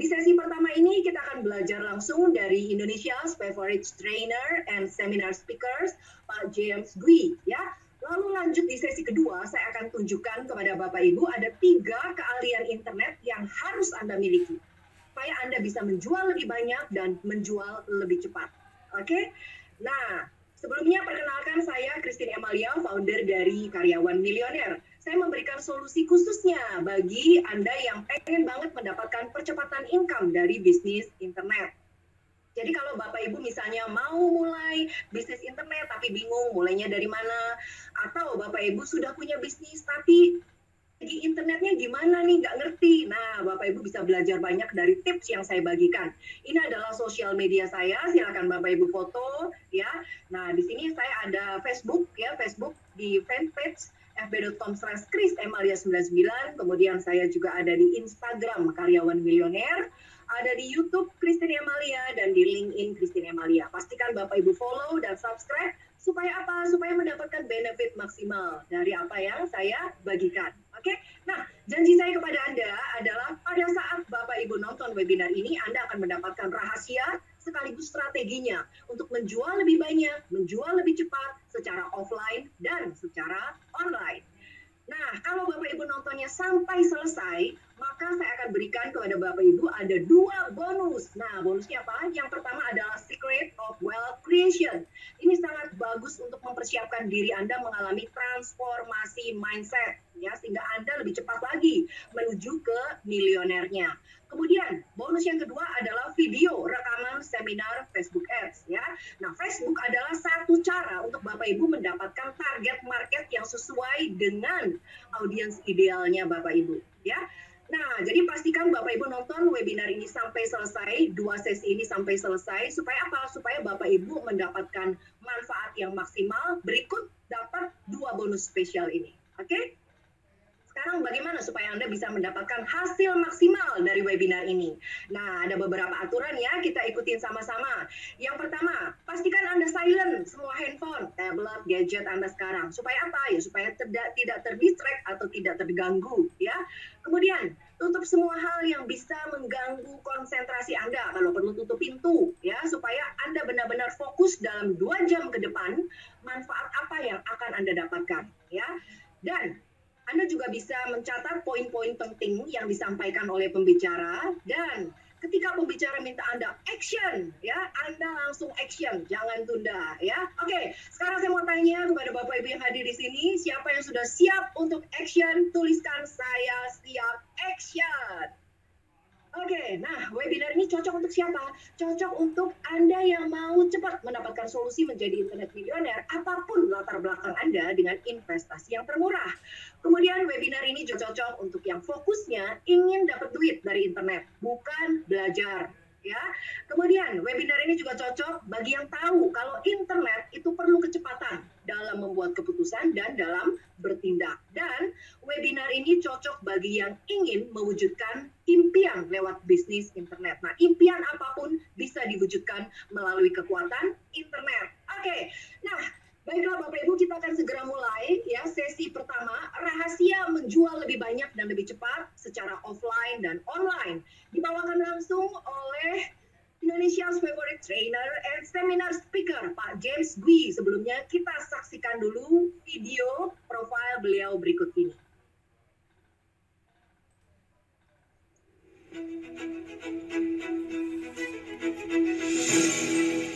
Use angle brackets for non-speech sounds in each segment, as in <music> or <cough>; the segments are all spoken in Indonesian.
Di sesi pertama ini kita akan belajar langsung dari Indonesia's favorite trainer and seminar speakers, Pak James Dwi. Ya, Lalu lanjut di sesi kedua, saya akan tunjukkan kepada Bapak Ibu ada tiga keahlian internet yang harus Anda miliki. Supaya Anda bisa menjual lebih banyak dan menjual lebih cepat. Oke? Nah, sebelumnya perkenalkan saya Christine Emalia, founder dari Karyawan Milioner. Saya memberikan solusi khususnya bagi Anda yang pengen banget mendapatkan percepatan income dari bisnis internet. Jadi kalau Bapak Ibu misalnya mau mulai bisnis internet tapi bingung mulainya dari mana, atau Bapak Ibu sudah punya bisnis tapi di internetnya gimana nih nggak ngerti. Nah, Bapak Ibu bisa belajar banyak dari tips yang saya bagikan. Ini adalah sosial media saya, silakan Bapak Ibu foto ya. Nah, di sini saya ada Facebook ya, Facebook di fanpage fb.com slash Chris Emalia 99. Kemudian saya juga ada di Instagram Karyawan Milioner ada di YouTube Christine Emalia dan di LinkedIn Christine Emalia. Pastikan Bapak Ibu follow dan subscribe supaya apa? Supaya mendapatkan benefit maksimal dari apa yang saya bagikan. Oke? Nah, janji saya kepada Anda adalah pada saat Bapak Ibu nonton webinar ini, Anda akan mendapatkan rahasia sekaligus strateginya untuk menjual lebih banyak, menjual lebih cepat secara offline dan secara online. Nah, kalau Bapak Ibu nontonnya sampai selesai, maka saya akan berikan kepada Bapak Ibu ada dua bonus. Nah, bonusnya apa? Yang pertama adalah Secret of Wealth Creation. Ini sangat bagus untuk mempersiapkan diri Anda mengalami transformasi mindset, ya, sehingga Anda lebih cepat lagi menuju ke milionernya. Kemudian bonus yang kedua adalah video rekaman seminar Facebook Ads ya. Nah, Facebook adalah satu cara untuk Bapak Ibu mendapatkan target market yang sesuai dengan audiens idealnya Bapak Ibu ya. Nah, jadi pastikan Bapak Ibu nonton webinar ini sampai selesai, dua sesi ini sampai selesai, supaya apa? Supaya Bapak Ibu mendapatkan manfaat yang maksimal. Berikut dapat dua bonus spesial ini. Oke? Okay? Sekarang bagaimana supaya Anda bisa mendapatkan hasil maksimal dari webinar ini? Nah, ada beberapa aturan ya, kita ikutin sama-sama. Yang pertama, pastikan Anda silent semua handphone, tablet, gadget Anda sekarang. Supaya apa? Ya, supaya tidak tidak terdistract atau tidak terganggu ya. Kemudian, tutup semua hal yang bisa mengganggu konsentrasi Anda. Kalau perlu tutup pintu ya, supaya Anda benar-benar fokus dalam dua jam ke depan manfaat apa yang akan Anda dapatkan ya. Dan anda juga bisa mencatat poin-poin penting yang disampaikan oleh pembicara dan ketika pembicara minta Anda action, ya, Anda langsung action, jangan tunda, ya. Oke, sekarang saya mau tanya kepada Bapak Ibu yang hadir di sini, siapa yang sudah siap untuk action? Tuliskan saya siap action. Oke, nah webinar ini cocok untuk siapa? Cocok untuk Anda yang mau cepat mendapatkan solusi menjadi internet milioner apa pun latar belakang Anda dengan investasi yang termurah. Kemudian webinar ini juga cocok untuk yang fokusnya ingin dapat duit dari internet, bukan belajar ya. Kemudian webinar ini juga cocok bagi yang tahu kalau internet itu perlu kecepatan dalam membuat keputusan dan dalam bertindak. Dan webinar ini cocok bagi yang ingin mewujudkan impian lewat bisnis internet. Nah, impian apa pun bisa diwujudkan melalui kekuatan internet. Oke. Nah, Baiklah Bapak Ibu, kita akan segera mulai ya sesi pertama, rahasia menjual lebih banyak dan lebih cepat secara offline dan online. Dibawakan langsung oleh Indonesia's favorite trainer and seminar speaker Pak James Gui. Sebelumnya kita saksikan dulu video profil beliau berikut ini.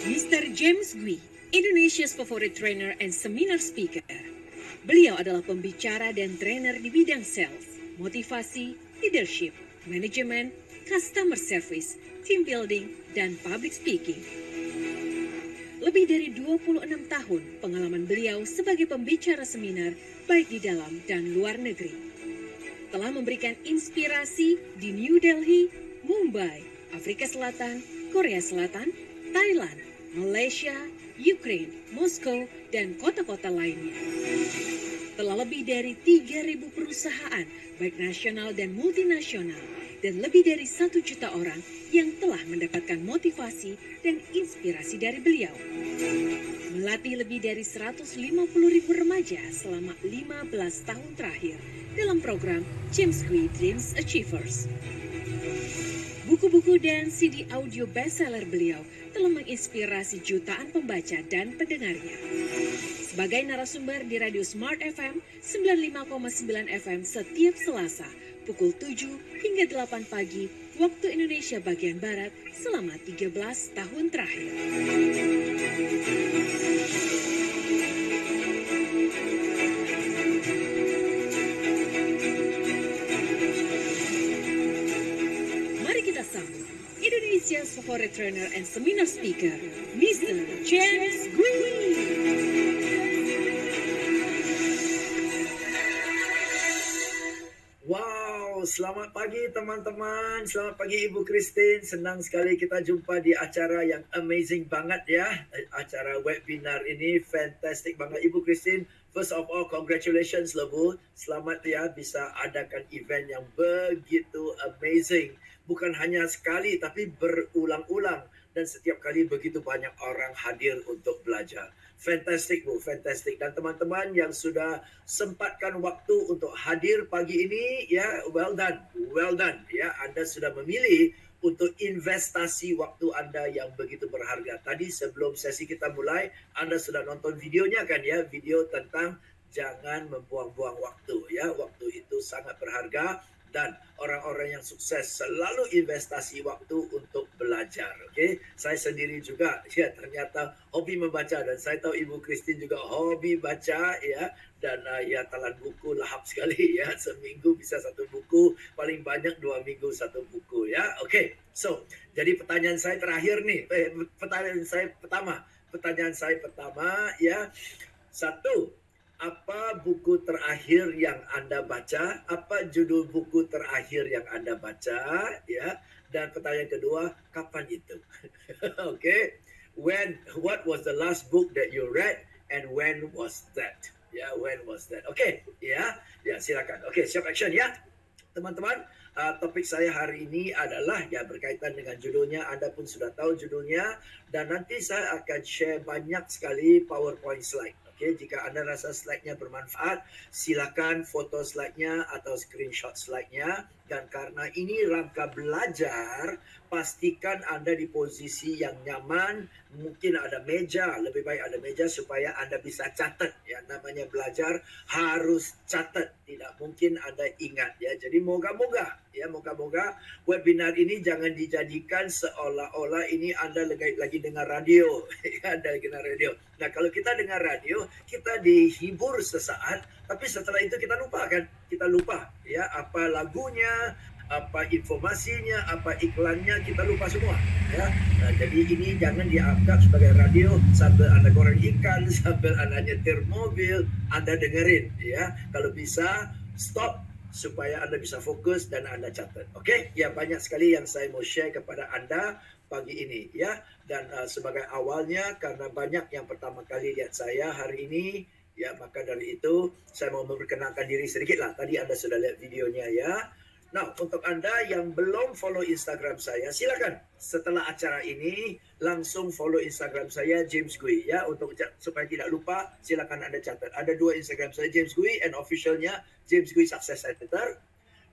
Mr. James Gui Indonesia's favorite trainer and seminar speaker. Beliau adalah pembicara dan trainer di bidang sales, motivasi, leadership, manajemen, customer service, team building, dan public speaking. Lebih dari 26 tahun pengalaman beliau sebagai pembicara seminar baik di dalam dan luar negeri. Telah memberikan inspirasi di New Delhi, Mumbai, Afrika Selatan, Korea Selatan, Thailand, Malaysia, Ukraine, Moskow, dan kota-kota lainnya. Telah lebih dari 3.000 perusahaan, baik nasional dan multinasional, dan lebih dari satu juta orang yang telah mendapatkan motivasi dan inspirasi dari beliau. Melatih lebih dari 150 ribu remaja selama 15 tahun terakhir dalam program James Quick Dreams Achievers. Buku-buku Buku dan CD audio bestseller beliau telah menginspirasi jutaan pembaca dan pendengarnya. Sebagai narasumber di Radio Smart FM 95,9 FM setiap Selasa pukul 7 hingga 8 pagi waktu Indonesia bagian Barat selama 13 tahun terakhir. Mari kita sambut Indonesia's favorite trainer and seminar speaker, Mr. James Green. Selamat pagi teman-teman. Selamat pagi Ibu Christine. Senang sekali kita jumpa di acara yang amazing banget ya. Acara webinar ini fantastic banget Ibu Christine. First of all, congratulations loh Bu. Selamat ya bisa adakan event yang begitu amazing. Bukan hanya sekali tapi berulang-ulang dan setiap kali begitu banyak orang hadir untuk belajar. Fantastic Bu, fantastic. Dan teman-teman yang sudah sempatkan waktu untuk hadir pagi ini, ya well done, well done. Ya, Anda sudah memilih untuk investasi waktu Anda yang begitu berharga. Tadi sebelum sesi kita mulai, Anda sudah nonton videonya kan ya, video tentang jangan membuang-buang waktu ya. Waktu itu sangat berharga dan orang-orang yang sukses selalu investasi waktu untuk belajar. Okey, saya sendiri juga <laughs> ya ternyata hobi membaca dan saya tahu Ibu Christine juga hobi baca ya dan uh, ya telan buku lahap <laughs> sekali ya seminggu bisa satu buku paling banyak dua minggu satu buku ya. Okey, so jadi pertanyaan saya terakhir nih, eh, pertanyaan saya pertama, pertanyaan saya pertama ya satu apa buku terakhir yang Anda baca? Apa judul buku terakhir yang Anda baca? Ya. Dan pertanyaan kedua, kapan itu? Oke. <laughs> okay. When what was the last book that you read and when was that? Ya, yeah, when was that? Oke, okay. ya. Ya, silakan. Oke, okay, siap action ya. Teman-teman, uh, topik saya hari ini adalah ya berkaitan dengan judulnya. Anda pun sudah tahu judulnya dan nanti saya akan share banyak sekali PowerPoint slide. Okay, jika anda rasa slide-nya bermanfaat, silakan foto slide-nya atau screenshot slide-nya. Dan karena ini rangka belajar, pastikan anda di posisi yang nyaman. Mungkin ada meja, lebih baik ada meja supaya anda bisa catat. Ya, namanya belajar harus catat. Tidak mungkin anda ingat. Ya, jadi moga-moga, ya moga-moga webinar ini jangan dijadikan seolah-olah ini anda lagi, lagi dengar radio. <laughs> ya, anda lagi dengar radio. Nah, kalau kita dengar radio, kita dihibur sesaat, tapi setelah itu kita lupa kan? Kita lupa ya apa lagunya, apa informasinya, apa iklannya kita lupa semua ya. Nah, jadi ini jangan dianggap sebagai radio sambil Anda goreng ikan, <laughs> sambil Anda nyetir mobil, Anda dengerin ya. Kalau bisa stop supaya Anda bisa fokus dan Anda catat. Oke? Ya banyak sekali yang saya mau share kepada Anda pagi ini ya. Dan uh, sebagai awalnya karena banyak yang pertama kali lihat saya hari ini ya maka dari itu saya mau memperkenalkan diri sedikit lah. Tadi Anda sudah lihat videonya ya. Nah, untuk Anda yang belum follow Instagram saya, silakan setelah acara ini langsung follow Instagram saya James Gui ya untuk supaya tidak lupa silakan Anda catat. Ada dua Instagram saya James Gui and officialnya James Gui Success Editor.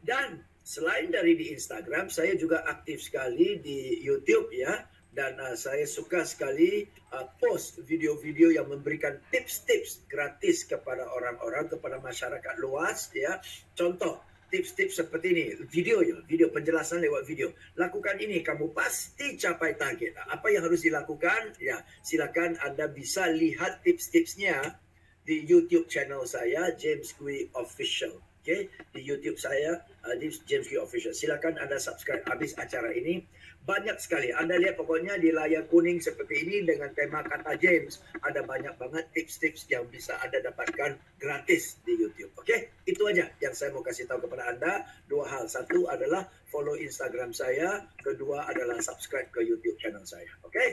Dan selain dari di Instagram, saya juga aktif sekali di YouTube ya dan uh, saya suka sekali uh, post video-video yang memberikan tips-tips gratis kepada orang-orang kepada masyarakat luas ya. Contoh tips-tips seperti ini, video ya, video penjelasan lewat video. Lakukan ini, kamu pasti capai target. Apa yang harus dilakukan? Ya, silakan Anda bisa lihat tips-tipsnya di YouTube channel saya, James Kui Official. Okay? di YouTube saya, uh, James Kui Official. Silakan Anda subscribe habis acara ini banyak sekali. Anda lihat pokoknya di layar kuning seperti ini dengan tema kata James. Ada banyak banget tips-tips yang bisa Anda dapatkan gratis di YouTube. Oke, okay? itu aja yang saya mau kasih tahu kepada Anda. Dua hal. Satu adalah follow Instagram saya. Kedua adalah subscribe ke YouTube channel saya. Oke? Okay?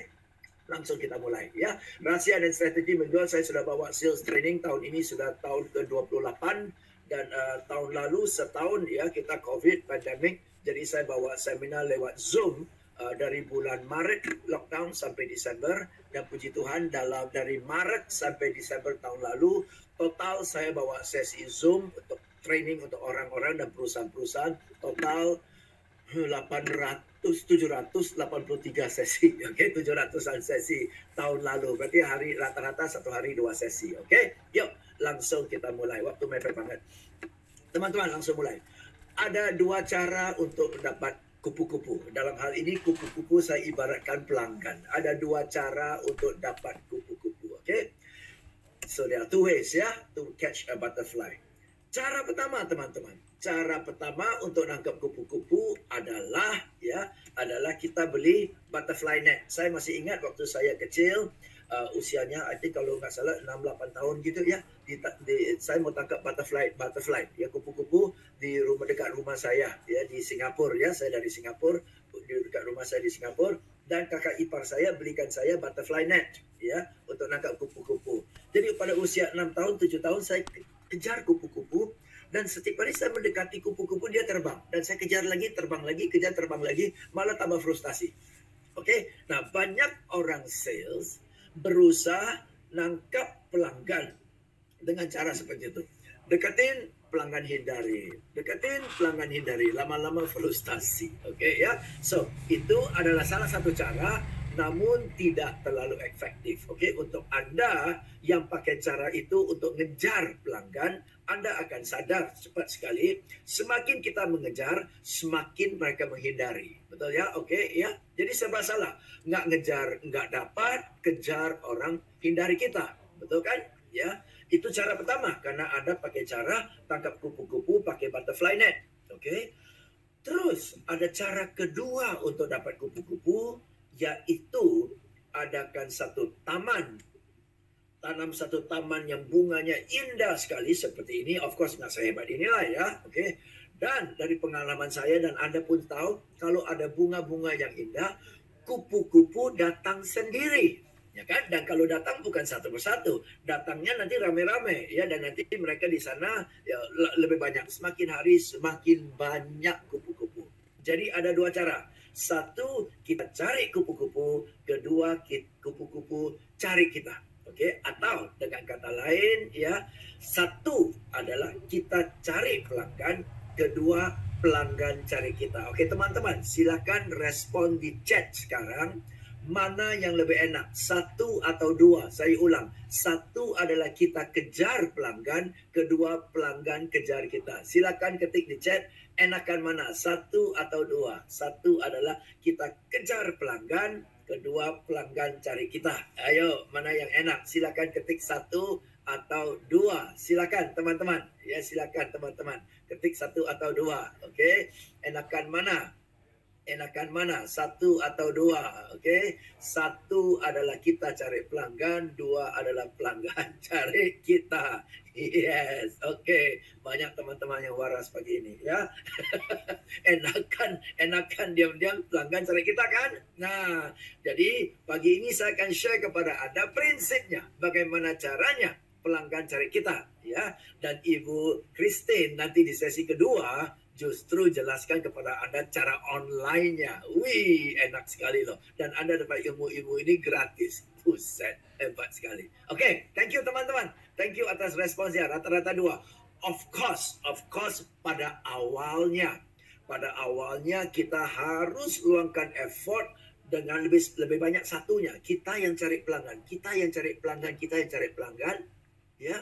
Langsung kita mulai ya. Rahasia dan strategi menjual saya sudah bawa sales training tahun ini sudah tahun ke-28 dan uh, tahun lalu setahun ya kita COVID pandemic jadi saya bawa seminar lewat Zoom uh, dari bulan Maret lockdown sampai Desember dan puji Tuhan dalam dari Maret sampai Desember tahun lalu total saya bawa sesi Zoom untuk training untuk orang-orang dan perusahaan-perusahaan total 800 783 sesi, <laughs> oke, okay? 700-an sesi tahun lalu. Berarti hari rata-rata satu hari dua sesi, oke? Okay? Yuk, langsung kita mulai. Waktu mepet banget. Teman-teman, langsung mulai. Ada dua cara untuk mendapat kupu-kupu. Dalam hal ini kupu-kupu saya ibaratkan pelanggan. Ada dua cara untuk dapat kupu-kupu? Okay? So there are two ways ya to catch a butterfly. Cara pertama teman-teman, cara pertama untuk nangkap kupu-kupu adalah ya adalah kita beli butterfly net. Saya masih ingat waktu saya kecil uh, usianya I think kalau nggak salah 6 8 tahun gitu ya di, di saya mau tangkap butterfly butterfly ya kupu-kupu di rumah dekat rumah saya ya di Singapura ya saya dari Singapura di dekat rumah saya di Singapura dan kakak ipar saya belikan saya butterfly net ya untuk nangkap kupu-kupu. Jadi pada usia 6 tahun, 7 tahun saya kejar kupu-kupu dan setiap kali saya mendekati kupu-kupu dia terbang dan saya kejar lagi, terbang lagi, kejar terbang lagi, malah tambah frustasi. Oke, okay? nah banyak orang sales berusaha nangkap pelanggan dengan cara seperti itu. Deketin pelanggan hindari. Deketin pelanggan hindari. Lama-lama frustasi. Oke okay, ya. So, itu adalah salah satu cara namun tidak terlalu efektif. Oke, okay? untuk Anda yang pakai cara itu untuk ngejar pelanggan, Anda akan sadar cepat sekali, semakin kita mengejar, semakin mereka menghindari. Betul ya? Oke, okay, ya. Jadi serba salah. Nggak ngejar, nggak dapat, kejar orang hindari kita. Betul kan? Ya. Itu cara pertama karena Anda pakai cara tangkap kupu-kupu pakai butterfly net. Oke. Okay? Terus ada cara kedua untuk dapat kupu-kupu yaitu adakan satu taman. Tanam satu taman yang bunganya indah sekali seperti ini. Of course nggak sehebat inilah ya. Oke. Okay? Dan dari pengalaman saya dan Anda pun tahu kalau ada bunga-bunga yang indah, kupu-kupu datang sendiri ya kan? Dan kalau datang bukan satu persatu. Datangnya nanti rame-rame ya. Dan nanti mereka di sana ya lebih banyak. Semakin hari semakin banyak kupu-kupu. Jadi ada dua cara. Satu kita cari kupu-kupu. Kedua kupu-kupu cari kita. Oke? Okay? atau dengan kata lain ya satu adalah kita cari pelanggan kedua pelanggan cari kita. Oke okay, teman-teman silakan respon di chat sekarang mana yang lebih enak, satu atau dua? Saya ulang, satu adalah kita kejar pelanggan, kedua pelanggan kejar kita. Silakan ketik di chat, enakan mana, satu atau dua? Satu adalah kita kejar pelanggan, kedua pelanggan cari kita. Ayo, mana yang enak? Silakan ketik satu atau dua. Silakan teman-teman. Ya, silakan teman-teman. Ketik satu atau dua. Oke, enakan mana? Enakan mana? Satu atau dua oke? Okay? satu adalah kita cari pelanggan dua adalah pelanggan <laughs> cari kita. Yes oke. Okay. banyak teman-teman yang waras pagi ini ya. <laughs> Enakan enakan diam-diam pelanggan cari kita kan? Nah jadi pagi ini saya akan share kepada anda prinsipnya bagaimana caranya pelanggan cari kita ya. Dan ibu Christine nanti di sesi kedua justru jelaskan kepada Anda cara online-nya. Wih, enak sekali loh. Dan Anda dapat ilmu-ilmu ini gratis. Buset, hebat sekali. Oke, okay, thank you teman-teman. Thank you atas responsnya. Rata-rata dua. Of course, of course pada awalnya. Pada awalnya kita harus luangkan effort dengan lebih lebih banyak satunya. Kita yang cari pelanggan, kita yang cari pelanggan, kita yang cari pelanggan, ya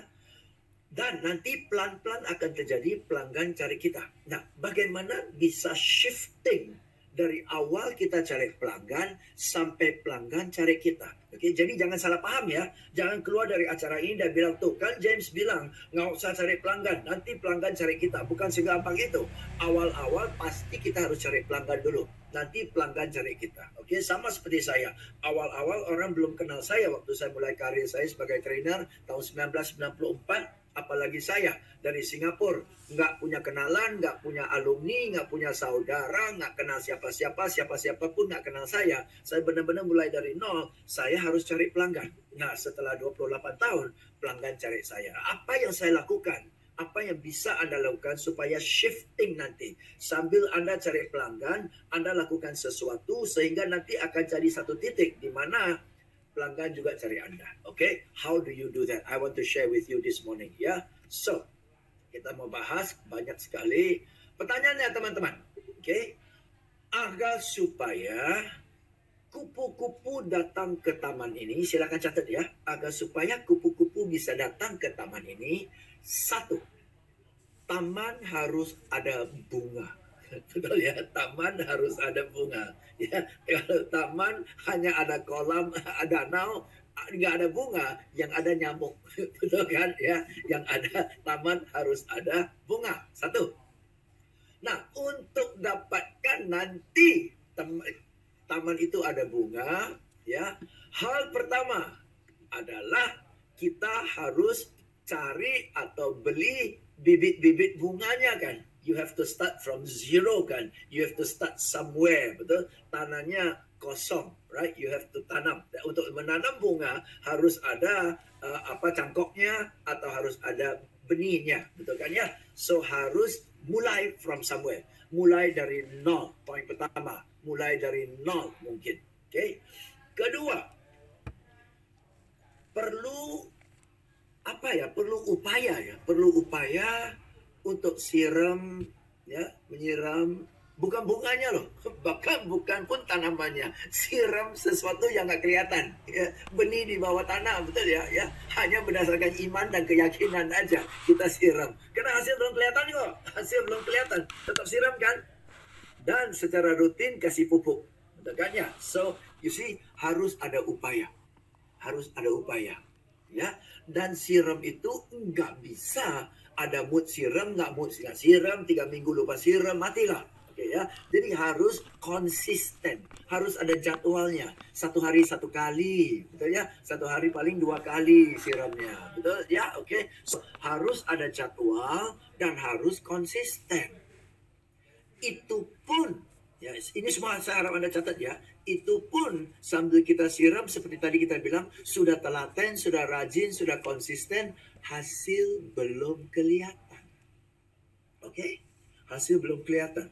dan nanti pelan-pelan akan terjadi pelanggan cari kita. Nah, bagaimana bisa shifting dari awal kita cari pelanggan sampai pelanggan cari kita. Oke, jadi jangan salah paham ya. Jangan keluar dari acara ini dan bilang tuh kan James bilang nggak usah cari pelanggan, nanti pelanggan cari kita. Bukan segampang itu. Awal-awal pasti kita harus cari pelanggan dulu. Nanti pelanggan cari kita. Oke, sama seperti saya. Awal-awal orang belum kenal saya waktu saya mulai karir saya sebagai trainer tahun 1994 apalagi saya dari Singapura. Nggak punya kenalan nggak punya alumni nggak punya saudara nggak kenal siapa-siapa siapa-siapa pun nggak kenal saya. Saya benar-benar mulai dari nol saya harus cari pelanggan. Nah setelah 28 tahun pelanggan cari saya. Apa yang saya lakukan? Apa yang bisa Anda lakukan supaya shifting nanti? Sambil Anda cari pelanggan Anda lakukan sesuatu sehingga nanti akan jadi satu titik di mana pelanggan juga cari Anda. Oke, okay? how do you do that? I want to share with you this morning ya. So, kita mau bahas banyak sekali pertanyaannya teman-teman. Oke. Okay? agar supaya kupu-kupu datang ke taman ini, silakan catat ya, agar supaya kupu-kupu bisa datang ke taman ini, satu, taman harus ada bunga. <laughs> Betul ya, taman harus ada bunga. Ya, kalau taman hanya ada kolam, <laughs> ada danau, nggak ada bunga, yang ada nyamuk. <laughs> Betul kan? Ya, yang ada taman harus ada bunga. Satu. Nah, untuk dapatkan nanti taman itu ada bunga, ya. Hal pertama adalah kita harus cari atau beli bibit-bibit bunganya kan. You have to start from zero kan. You have to start somewhere, betul? Tanahnya kosong, right? You have to tanam. Untuk menanam bunga harus ada uh, apa cangkoknya atau harus ada benihnya, betul kan ya? So harus mulai from somewhere. Mulai dari nol, poin pertama mulai dari nol mungkin. Oke. Okay? Kedua, perlu apa ya? Perlu upaya ya, perlu upaya untuk siram ya, menyiram. Bukan bunganya loh, <laughs> bahkan bukan pun tanamannya, siram sesuatu yang nggak kelihatan, ya, benih di bawah tanah, betul ya, ya, hanya berdasarkan iman dan keyakinan aja kita siram, karena hasil belum kelihatan kok, hasil belum kelihatan, tetap siram kan, dan secara rutin kasih pupuk. Kan ya? So, you see harus ada upaya. Harus ada upaya. Ya, dan siram itu nggak bisa ada mood siram, nggak mood nggak siram, tiga minggu lupa siram, matilah. Oke okay, ya, jadi harus konsisten, harus ada jadwalnya. Satu hari satu kali, betul ya? Satu hari paling dua kali siramnya, betul ya? Oke, okay. so, harus ada jadwal dan harus konsisten itu pun ya ini semua saya harap anda catat ya itu pun sambil kita siram seperti tadi kita bilang sudah telaten sudah rajin sudah konsisten hasil belum kelihatan oke okay? hasil belum kelihatan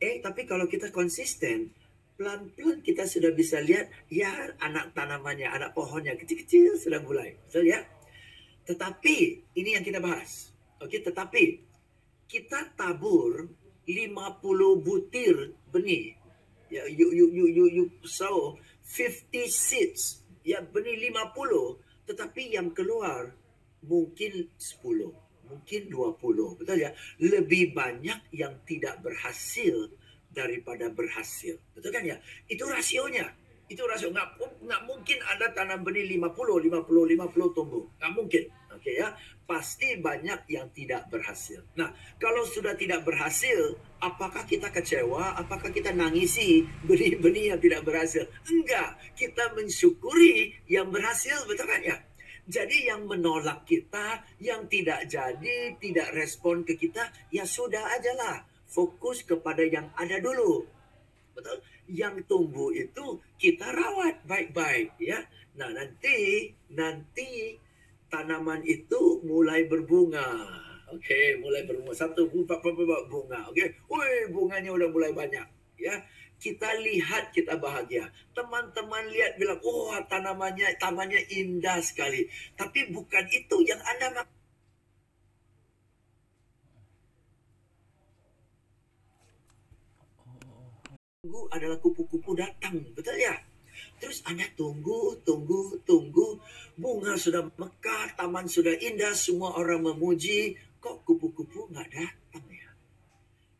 eh tapi kalau kita konsisten pelan-pelan kita sudah bisa lihat ya anak tanamannya anak pohonnya kecil-kecil sudah mulai betul ya tetapi ini yang kita bahas oke okay? tetapi kita tabur 50 butir benih. Ya, you, you, you, you, you sow 50 seeds. Ya, benih 50. Tetapi yang keluar mungkin 10. Mungkin 20. Betul ya? Lebih banyak yang tidak berhasil daripada berhasil. Betul kan ya? Itu rasionya. Itu rasio. Nggak, nggak mungkin ada tanam benih 50, 50, 50 tumbuh. Nggak mungkin. Oke okay, ya pasti banyak yang tidak berhasil. Nah, kalau sudah tidak berhasil, apakah kita kecewa? Apakah kita nangisi benih-benih yang tidak berhasil? Enggak, kita mensyukuri yang berhasil, betul kan ya? Jadi yang menolak kita, yang tidak jadi, tidak respon ke kita, ya sudah aja lah. Fokus kepada yang ada dulu. Betul? Yang tumbuh itu kita rawat baik-baik ya. Nah, nanti nanti tanaman itu mulai berbunga. Oke, okay, mulai berbunga. Satu bunga, bunga. Oke, okay. wih bunganya udah mulai banyak. Ya, kita lihat kita bahagia. Teman-teman lihat bilang, oh tanamannya, tamannya indah sekali. Tapi bukan itu yang anda Tunggu adalah kupu-kupu datang, betul ya? Terus Anda tunggu, tunggu, tunggu. Bunga sudah mekar, taman sudah indah, semua orang memuji. Kok kupu-kupu nggak datang?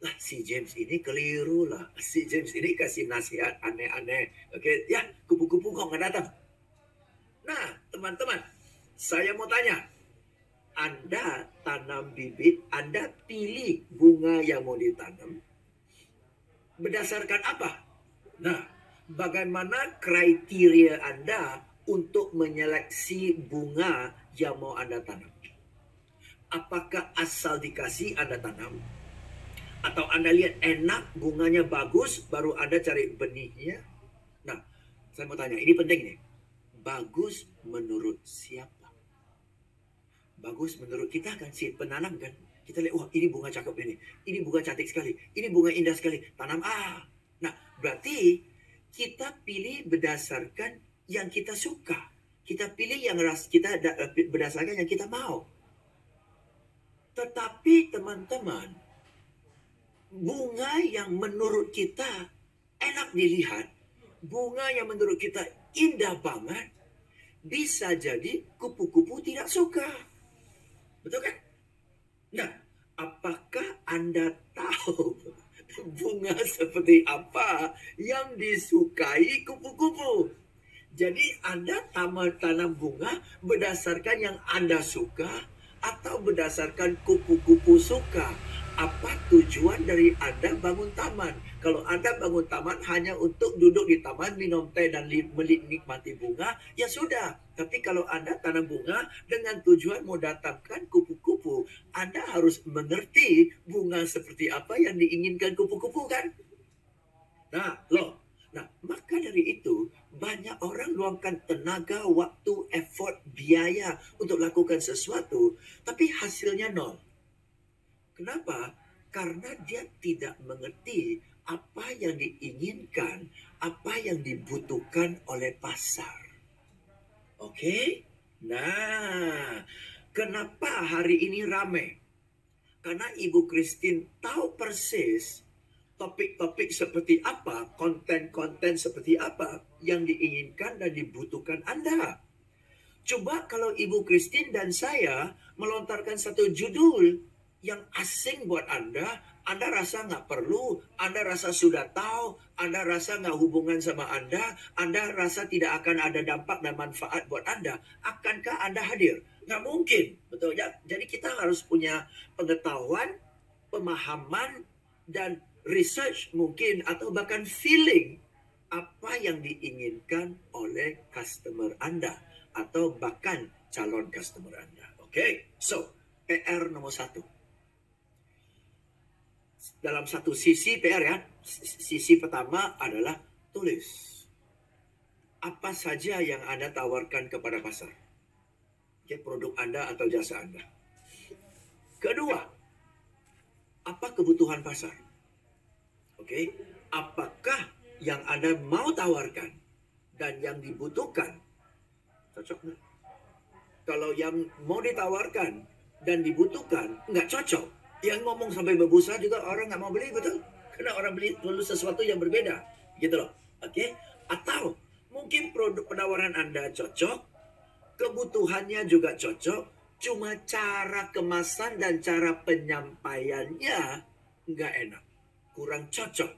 Lah si James ini keliru lah. Si James ini kasih nasihat aneh-aneh. Oke, ya kupu-kupu kok nggak datang? Nah, teman-teman, saya mau tanya. Anda tanam bibit, Anda pilih bunga yang mau ditanam. Berdasarkan apa? Nah, bagaimana kriteria Anda untuk menyeleksi bunga yang mau Anda tanam? Apakah asal dikasih Anda tanam? Atau Anda lihat enak, bunganya bagus, baru Anda cari benihnya? Nah, saya mau tanya, ini penting nih. Bagus menurut siapa? Bagus menurut kita kan si penanam kan? Kita lihat, wah ini bunga cakep ini. Ini bunga cantik sekali. Ini bunga indah sekali. Tanam ah. Nah, berarti kita pilih berdasarkan yang kita suka. Kita pilih yang ras kita eh, berdasarkan yang kita mau. Tetapi teman-teman, bunga yang menurut kita enak dilihat, bunga yang menurut kita indah banget, bisa jadi kupu-kupu tidak suka. Betul kan? Nah, apakah Anda tahu <laughs> bunga seperti apa yang disukai kupu-kupu? Jadi Anda taman tanam bunga berdasarkan yang Anda suka atau berdasarkan kupu-kupu suka. Apa tujuan dari Anda bangun taman? Kalau Anda bangun taman hanya untuk duduk di taman, minum teh dan menikmati bunga, ya sudah. Tapi kalau Anda tanam bunga dengan tujuan mau datangkan kupu-kupu, Anda harus mengerti bunga seperti apa yang diinginkan kupu-kupu kan? Nah, loh. Nah, maka dari itu banyak orang luangkan tenaga, waktu, effort, biaya untuk lakukan sesuatu, tapi hasilnya nol. Kenapa? Karena dia tidak mengerti apa yang diinginkan, apa yang dibutuhkan oleh pasar. Oke? Nah, kenapa hari ini ramai? Karena Ibu Christine tahu persis topik-topik seperti apa, konten-konten seperti apa yang diinginkan dan dibutuhkan Anda. Coba kalau Ibu Christine dan saya melontarkan satu judul yang asing buat Anda, Anda rasa nggak perlu, Anda rasa sudah tahu, Anda rasa nggak hubungan sama Anda, Anda rasa tidak akan ada dampak dan manfaat buat Anda. Akankah Anda hadir? Nggak mungkin, betul ya? Jadi kita harus punya pengetahuan, pemahaman, dan research mungkin atau bahkan feeling apa yang diinginkan oleh customer Anda atau bahkan calon customer Anda. Oke, okay? so PR nomor satu. Dalam satu sisi PR ya, sisi pertama adalah tulis. Apa saja yang Anda tawarkan kepada pasar? Okay, produk Anda atau jasa Anda. Kedua, apa kebutuhan pasar? Oke, okay? apakah yang Anda mau tawarkan dan yang dibutuhkan cocok nggak? Kalau yang mau ditawarkan dan dibutuhkan nggak cocok, yang ngomong sampai berbusa juga orang nggak mau beli betul? Karena orang beli perlu sesuatu yang berbeda, gitu loh. Oke? Okay? Atau mungkin produk penawaran Anda cocok, kebutuhannya juga cocok, cuma cara kemasan dan cara penyampaiannya nggak enak kurang cocok.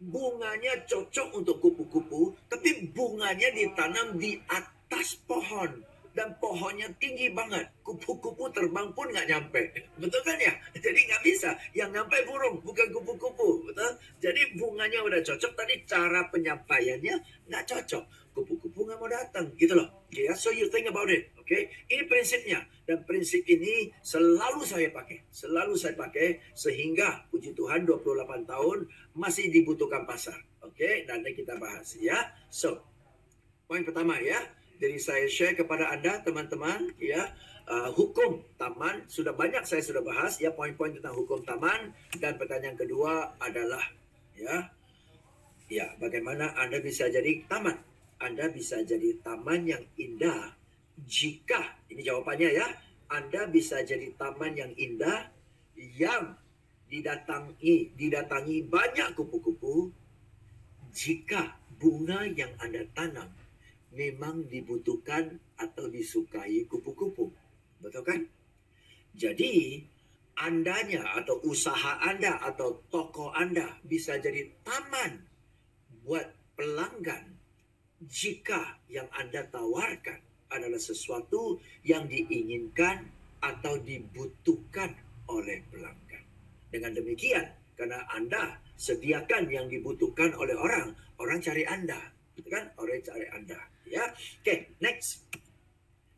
Bunganya cocok untuk kupu-kupu, tapi bunganya ditanam di atas pohon. Dan pohonnya tinggi banget. Kupu-kupu terbang pun nggak nyampe. Betul kan ya? Jadi nggak bisa. Yang nyampe burung, bukan kupu-kupu. Betul? Jadi bunganya udah cocok, tadi cara penyampaiannya nggak cocok. Kupu-kupu nggak mau datang. Gitu loh. Okay, so you think about it. Oke, okay? ini prinsipnya. Dan prinsip ini selalu saya pakai. Selalu saya pakai sehingga puji Tuhan 28 tahun masih dibutuhkan pasar. Oke, okay? nanti kita bahas ya. So, poin pertama ya. Jadi saya share kepada Anda teman-teman ya. Uh, hukum taman sudah banyak saya sudah bahas ya poin-poin tentang hukum taman dan pertanyaan kedua adalah ya ya bagaimana Anda bisa jadi taman Anda bisa jadi taman yang indah jika ini jawabannya ya Anda bisa jadi taman yang indah yang didatangi didatangi banyak kupu-kupu jika bunga yang Anda tanam memang dibutuhkan atau disukai kupu-kupu. Betul kan? Jadi andanya atau usaha Anda atau toko Anda bisa jadi taman buat pelanggan jika yang Anda tawarkan adalah sesuatu yang diinginkan atau dibutuhkan oleh pelanggan. Dengan demikian, karena Anda sediakan yang dibutuhkan oleh orang, orang cari Anda, kan? Orang cari Anda, ya. Oke, okay, next.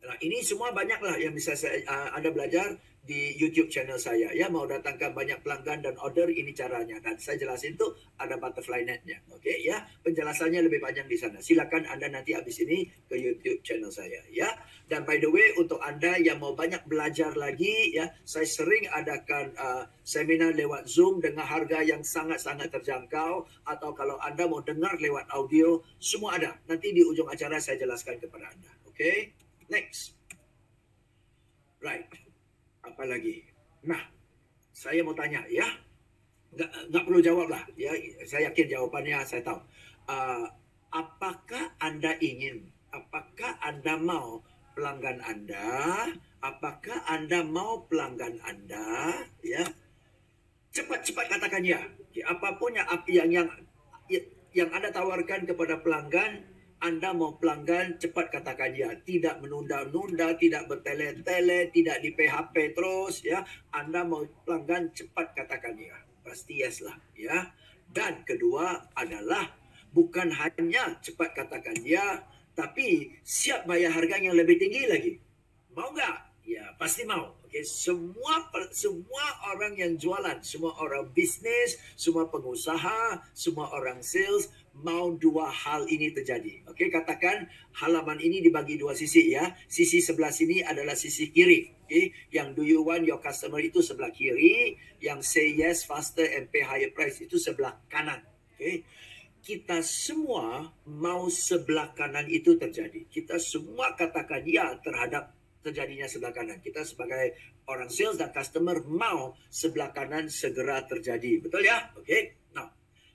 Nah, ini semua banyaklah yang bisa saya, uh, Anda belajar di YouTube channel saya. Ya mau datangkan banyak pelanggan dan order ini caranya. Dan saya jelasin tuh ada butterfly netnya. Oke okay, ya. Penjelasannya lebih panjang di sana. Silakan anda nanti habis ini ke YouTube channel saya ya. Dan by the way untuk anda yang mau banyak belajar lagi ya saya sering adakan uh, seminar lewat Zoom dengan harga yang sangat-sangat terjangkau. Atau kalau anda mau dengar lewat audio semua ada. Nanti di ujung acara saya jelaskan kepada anda. Oke okay? next. Right apa lagi? Nah, saya mau tanya ya. nggak nggak perlu jawab lah ya saya yakin jawabannya saya tahu uh, apakah anda ingin apakah anda mau pelanggan anda apakah anda mau pelanggan anda ya cepat-cepat katakan ya Ya, apa pun yang yang yang yang anda tawarkan kepada pelanggan anda mau pelanggan cepat katakan ya tidak menunda-nunda tidak bertele-tele tidak di PHP terus ya anda mau pelanggan cepat katakan ya pasti yes lah ya. Dan kedua adalah bukan hanya cepat katakan ya, tapi siap bayar harga yang lebih tinggi lagi. Mau nggak? Ya pasti mau. Okay. Semua semua orang yang jualan, semua orang bisnis, semua pengusaha, semua orang sales mau dua hal ini terjadi. Oke, katakan halaman ini dibagi dua sisi ya. Sisi sebelah sini adalah sisi kiri. Oke, yang do you want your customer itu sebelah kiri, yang say yes faster and pay higher price itu sebelah kanan. Oke. Kita semua mau sebelah kanan itu terjadi. Kita semua katakan ya terhadap terjadinya sebelah kanan. Kita sebagai orang sales dan customer mau sebelah kanan segera terjadi. Betul ya? Oke.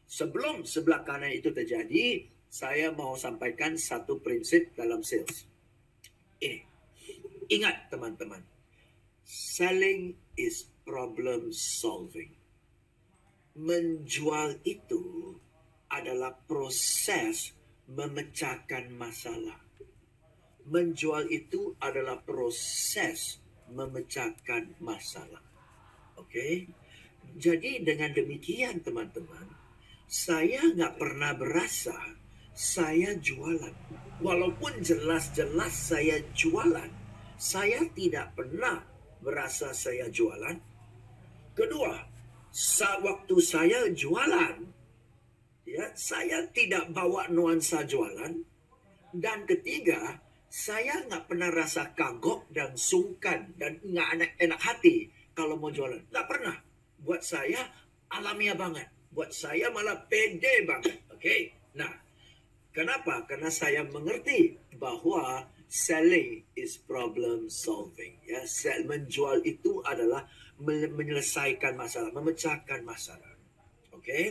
Sebelum sebelah kanan itu terjadi, saya mau sampaikan satu prinsip dalam sales. Ini, ingat teman-teman, selling is problem solving. Menjual itu adalah proses memecahkan masalah. Menjual itu adalah proses memecahkan masalah. Oke, okay? jadi dengan demikian teman-teman, saya nggak pernah berasa saya jualan. Walaupun jelas-jelas saya jualan, saya tidak pernah berasa saya jualan. Kedua, saat waktu saya jualan, ya saya tidak bawa nuansa jualan. Dan ketiga, saya nggak pernah rasa kagok dan sungkan dan nggak enak, enak hati kalau mau jualan. Nggak pernah. Buat saya alamiah banget buat saya malah pede banget. Oke. Okay? Nah, kenapa? Karena saya mengerti bahwa selling is problem solving. Ya, sell menjual itu adalah menyelesaikan masalah, memecahkan masalah. Oke. Okay?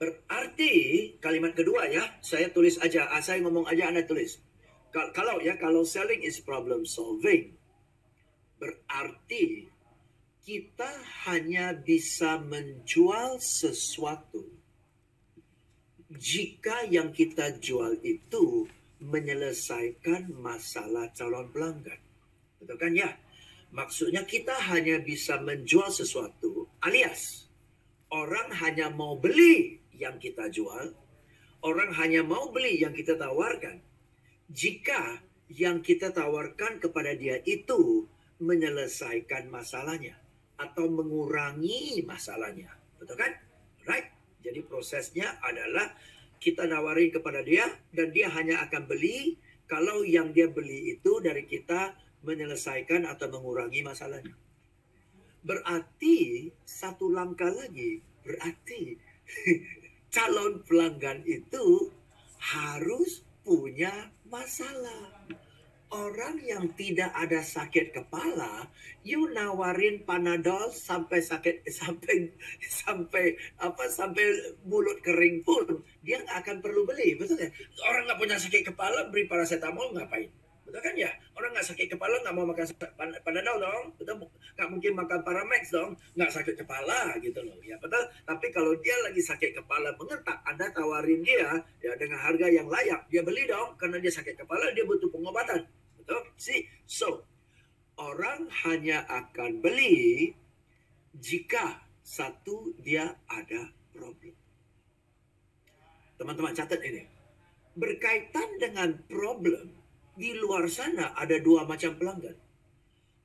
Berarti kalimat kedua ya, saya tulis aja, ah, saya ngomong aja Anda tulis. Kalau ya, kalau selling is problem solving, berarti kita hanya bisa menjual sesuatu jika yang kita jual itu menyelesaikan masalah calon pelanggan. Betul kan ya? Maksudnya kita hanya bisa menjual sesuatu alias orang hanya mau beli yang kita jual, orang hanya mau beli yang kita tawarkan. Jika yang kita tawarkan kepada dia itu menyelesaikan masalahnya atau mengurangi masalahnya. Betul kan? Right? Jadi prosesnya adalah kita nawarin kepada dia dan dia hanya akan beli kalau yang dia beli itu dari kita menyelesaikan atau mengurangi masalahnya. Berarti satu langkah lagi, berarti <laughs> calon pelanggan itu harus punya masalah orang yang tidak ada sakit kepala, you nawarin panadol sampai sakit <laughs> sampai sampai apa sampai mulut kering pun dia nggak akan perlu beli, betul ya? Orang nggak punya sakit kepala beri paracetamol ngapain? Betul kan ya? Orang nggak sakit kepala nggak mau makan panadol dong, betul? Nggak mungkin makan paramex dong, nggak sakit kepala gitu loh, ya betul. Tapi kalau dia lagi sakit kepala mengentak, anda tawarin dia ya dengan harga yang layak, dia beli dong karena dia sakit kepala, dia butuh pengobatan. See, so orang hanya akan beli jika satu dia ada problem. Teman-teman catat ini. Berkaitan dengan problem, di luar sana ada dua macam pelanggan.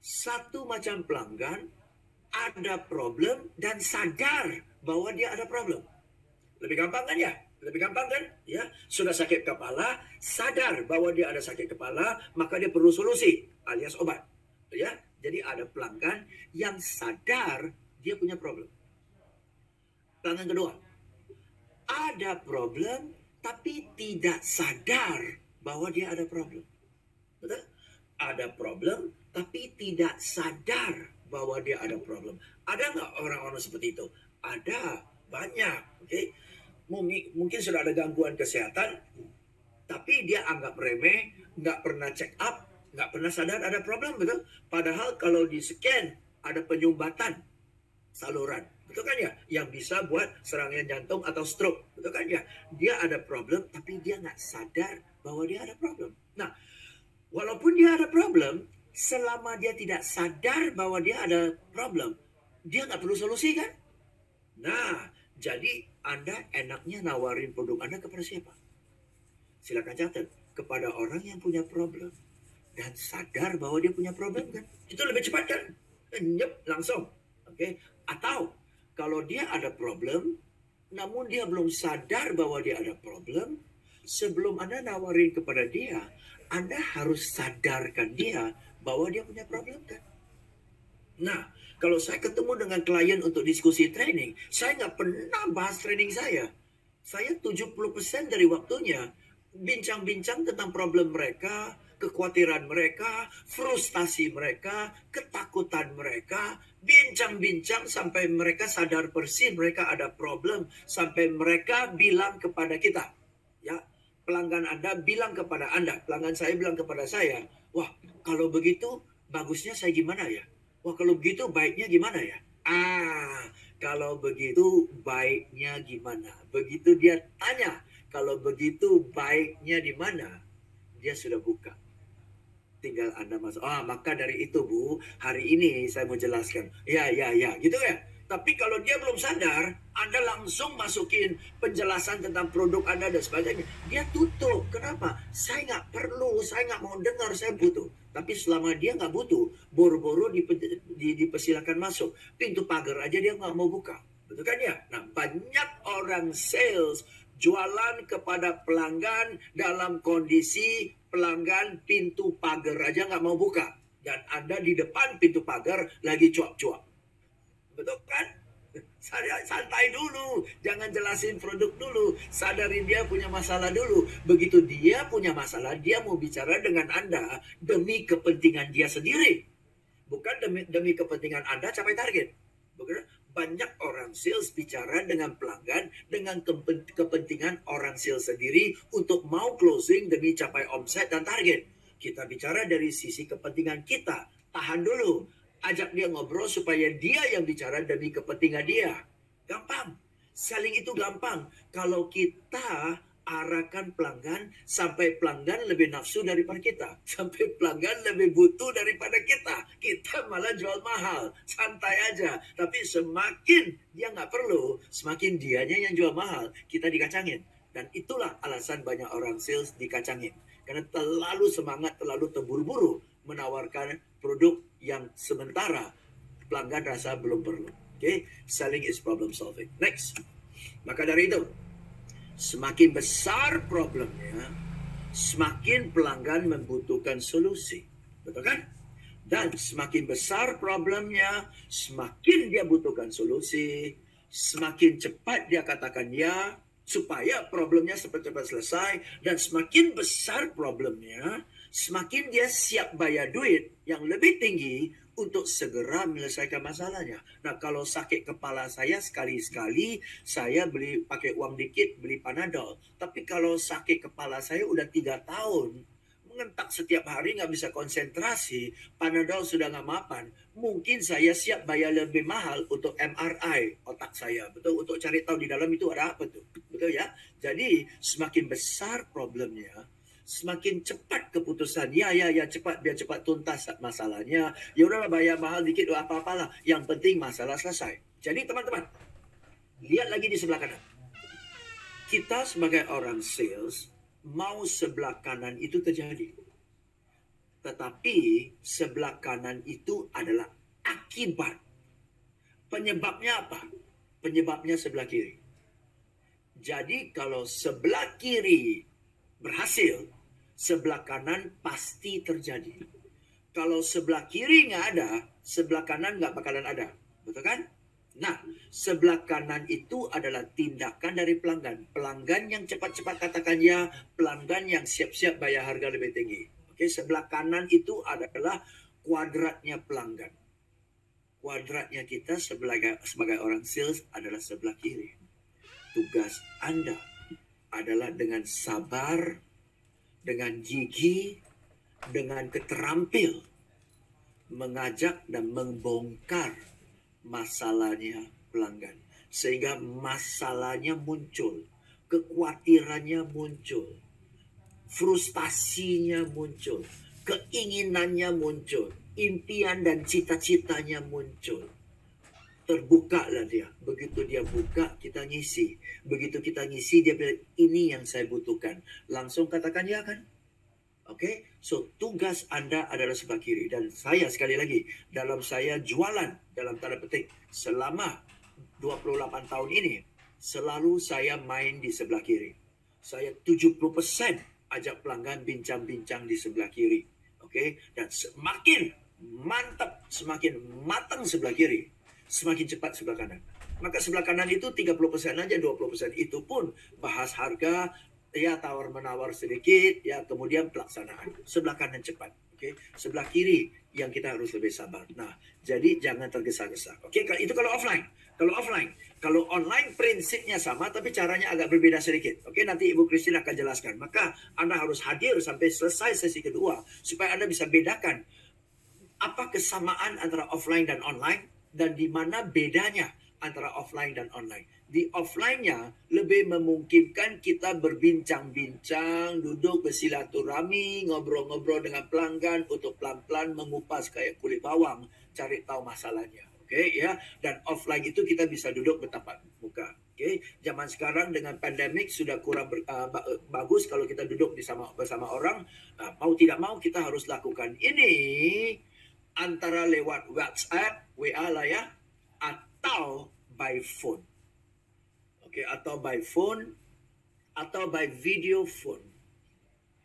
Satu macam pelanggan ada problem dan sadar bahwa dia ada problem. Lebih gampang kan ya? Lebih gampang kan? Ya, sudah sakit kepala, sadar bahwa dia ada sakit kepala, maka dia perlu solusi alias obat. Ya, jadi ada pelanggan yang sadar dia punya problem. Pelanggan kedua, ada problem tapi tidak sadar bahwa dia ada problem. Betul? Ada problem, tapi tidak sadar bahwa dia ada problem. Ada nggak orang-orang seperti itu? Ada banyak, oke. Mungkin, mungkin sudah ada gangguan kesehatan, tapi dia anggap remeh, nggak pernah check up, nggak pernah sadar ada problem, betul? Padahal kalau di scan ada penyumbatan saluran, betul kan ya? Yang bisa buat serangan jantung atau stroke, betul kan ya? Dia ada problem, tapi dia nggak sadar bahwa dia ada problem. Nah, walaupun dia ada problem, selama dia tidak sadar bahwa dia ada problem, dia nggak perlu solusi kan? Nah, jadi Anda enaknya nawarin produk Anda kepada siapa? Silakan catat kepada orang yang punya problem dan sadar bahwa dia punya problem kan? Itu lebih cepat kan? Nyep, langsung. Oke? Okay? Atau kalau dia ada problem, namun dia belum sadar bahwa dia ada problem, sebelum Anda nawarin kepada dia, Anda harus sadarkan dia bahwa dia punya problem kan? Nah, kalau saya ketemu dengan klien untuk diskusi training, saya nggak pernah bahas training saya. Saya 70% dari waktunya bincang-bincang tentang problem mereka, kekhawatiran mereka, frustasi mereka, ketakutan mereka, bincang-bincang sampai mereka sadar persis mereka ada problem, sampai mereka bilang kepada kita, ya pelanggan Anda bilang kepada Anda, pelanggan saya bilang kepada saya, wah kalau begitu bagusnya saya gimana ya? Wah kalau begitu baiknya gimana ya? Ah, kalau begitu baiknya gimana? Begitu dia tanya, kalau begitu baiknya di mana? Dia sudah buka. Tinggal Anda masuk. Ah, maka dari itu Bu, hari ini saya mau jelaskan. Ya, ya, ya, gitu ya. Tapi kalau dia belum sadar, Anda langsung masukin penjelasan tentang produk Anda dan sebagainya. Dia tutup. Kenapa? Saya nggak perlu, saya nggak mau dengar, saya butuh. Tapi selama dia nggak butuh, boro-boro dipe, di, dipersilakan masuk. Pintu pagar aja dia nggak mau buka. Betul kan ya? Nah, banyak orang sales jualan kepada pelanggan dalam kondisi pelanggan pintu pagar aja nggak mau buka. Dan Anda di depan pintu pagar lagi cuap-cuap Betul kan? Saya santai dulu, jangan jelasin produk dulu, sadarin dia punya masalah dulu. Begitu dia punya masalah, dia mau bicara dengan Anda demi kepentingan dia sendiri. Bukan demi, demi kepentingan Anda capai target. Bukan? Banyak orang sales bicara dengan pelanggan dengan kepentingan orang sales sendiri untuk mau closing demi capai omset dan target. Kita bicara dari sisi kepentingan kita. Tahan dulu ajak dia ngobrol supaya dia yang bicara demi kepentingan dia. Gampang. Selling itu gampang. Kalau kita arahkan pelanggan sampai pelanggan lebih nafsu daripada kita. <laughs> Sampai pelanggan lebih butuh daripada kita. Kita malah jual mahal. Santai aja. Tapi semakin dia nggak perlu, semakin dianya yang jual mahal. Kita dikacangin. Dan itulah alasan banyak orang sales dikacangin. Karena terlalu semangat, terlalu terburu-buru menawarkan produk yang sementara pelanggan rasa belum perlu. Oke, okay? selling is problem solving. Next. Maka dari itu, semakin besar problemnya, semakin pelanggan membutuhkan solusi. Betul kan? Dan semakin besar problemnya, semakin dia butuhkan solusi, semakin cepat dia katakan ya, supaya problemnya cepat-cepat selesai, dan semakin besar problemnya, semakin dia siap bayar duit yang lebih tinggi untuk segera menyelesaikan masalahnya. Nah, kalau sakit kepala saya sekali-sekali, saya beli pakai uang dikit, beli panadol. Tapi kalau sakit kepala saya udah tiga tahun, mengentak setiap hari nggak bisa konsentrasi, panadol sudah nggak mapan, mungkin saya siap bayar lebih mahal untuk MRI otak saya, betul? Untuk cari tahu di dalam itu ada apa tuh, betul ya? Jadi semakin besar problemnya, semakin cepat keputusan. Ya, ya, ya, cepat biar cepat tuntas masalahnya. Ya udahlah bayar mahal dikit apa-apalah. Yang penting masalah selesai. Jadi teman-teman, lihat lagi di sebelah kanan. Kita sebagai orang sales mau sebelah kanan itu terjadi. Tetapi sebelah kanan itu adalah akibat. Penyebabnya apa? Penyebabnya sebelah kiri. Jadi kalau sebelah kiri berhasil, sebelah kanan pasti terjadi. Kalau sebelah kiri nggak ada, sebelah kanan nggak bakalan ada. Betul kan? Nah, sebelah kanan itu adalah tindakan dari pelanggan. Pelanggan yang cepat-cepat katakan ya, pelanggan yang siap-siap bayar harga lebih tinggi. Oke, sebelah kanan itu adalah kuadratnya pelanggan. kuadratnya kita sebagai sebagai orang sales adalah sebelah kiri. Tugas Anda adalah dengan sabar, dengan gigi, dengan keterampil mengajak dan membongkar masalahnya pelanggan sehingga masalahnya muncul, kekhawatirannya muncul, frustasinya muncul, keinginannya muncul, impian dan cita-citanya muncul. Terbuka lah dia. Begitu dia buka, kita ngisi. Begitu kita ngisi, dia bilang, ini yang saya butuhkan. Langsung katakan ya kan? Oke, okay? so tugas Anda adalah sebelah kiri. Dan saya sekali lagi, dalam saya jualan, dalam tanda petik, selama 28 tahun ini, selalu saya main di sebelah kiri. Saya 70% ajak pelanggan bincang-bincang di sebelah kiri. Oke, okay? dan semakin mantap, semakin matang sebelah kiri, semakin cepat sebelah kanan. Maka sebelah kanan itu 30% aja, 20% itu pun bahas harga, ya tawar menawar sedikit ya kemudian pelaksanaan sebelah kanan cepat oke okay? sebelah kiri yang kita harus lebih sabar nah jadi jangan tergesa-gesa oke okay? itu kalau offline kalau offline kalau online prinsipnya sama tapi caranya agak berbeda sedikit oke nanti Ibu Christine akan jelaskan maka Anda harus hadir sampai selesai sesi kedua supaya Anda bisa bedakan apa kesamaan antara offline dan online dan di mana bedanya antara offline dan online di offline-nya lebih memungkinkan kita berbincang-bincang, duduk bersilaturahmi, ngobrol-ngobrol dengan pelanggan untuk pelan-pelan mengupas kayak kulit bawang, cari tahu masalahnya. Oke okay, ya. Dan offline itu kita bisa duduk bertatap muka. Oke, okay? zaman sekarang dengan pandemik sudah kurang ber, uh, bagus kalau kita duduk bersama bersama orang. Uh, mau tidak mau kita harus lakukan ini antara lewat WhatsApp, WA lah ya, atau by phone okay, atau by phone atau by video phone.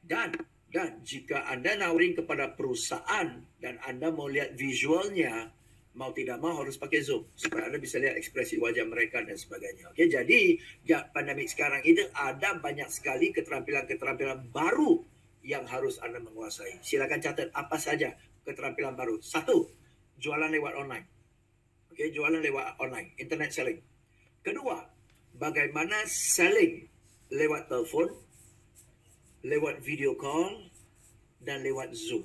Dan dan jika Anda nawarin kepada perusahaan dan Anda mau lihat visualnya, mau tidak mau harus pakai Zoom supaya Anda bisa lihat ekspresi wajah mereka dan sebagainya. Oke, jadi ya, pandemik sekarang ini ada banyak sekali keterampilan-keterampilan baru yang harus Anda menguasai. Silakan catat apa saja keterampilan baru. Satu, jualan lewat online. Oke, jualan lewat online, internet selling. Kedua, bagaimana selling lewat telepon, lewat video call, dan lewat Zoom.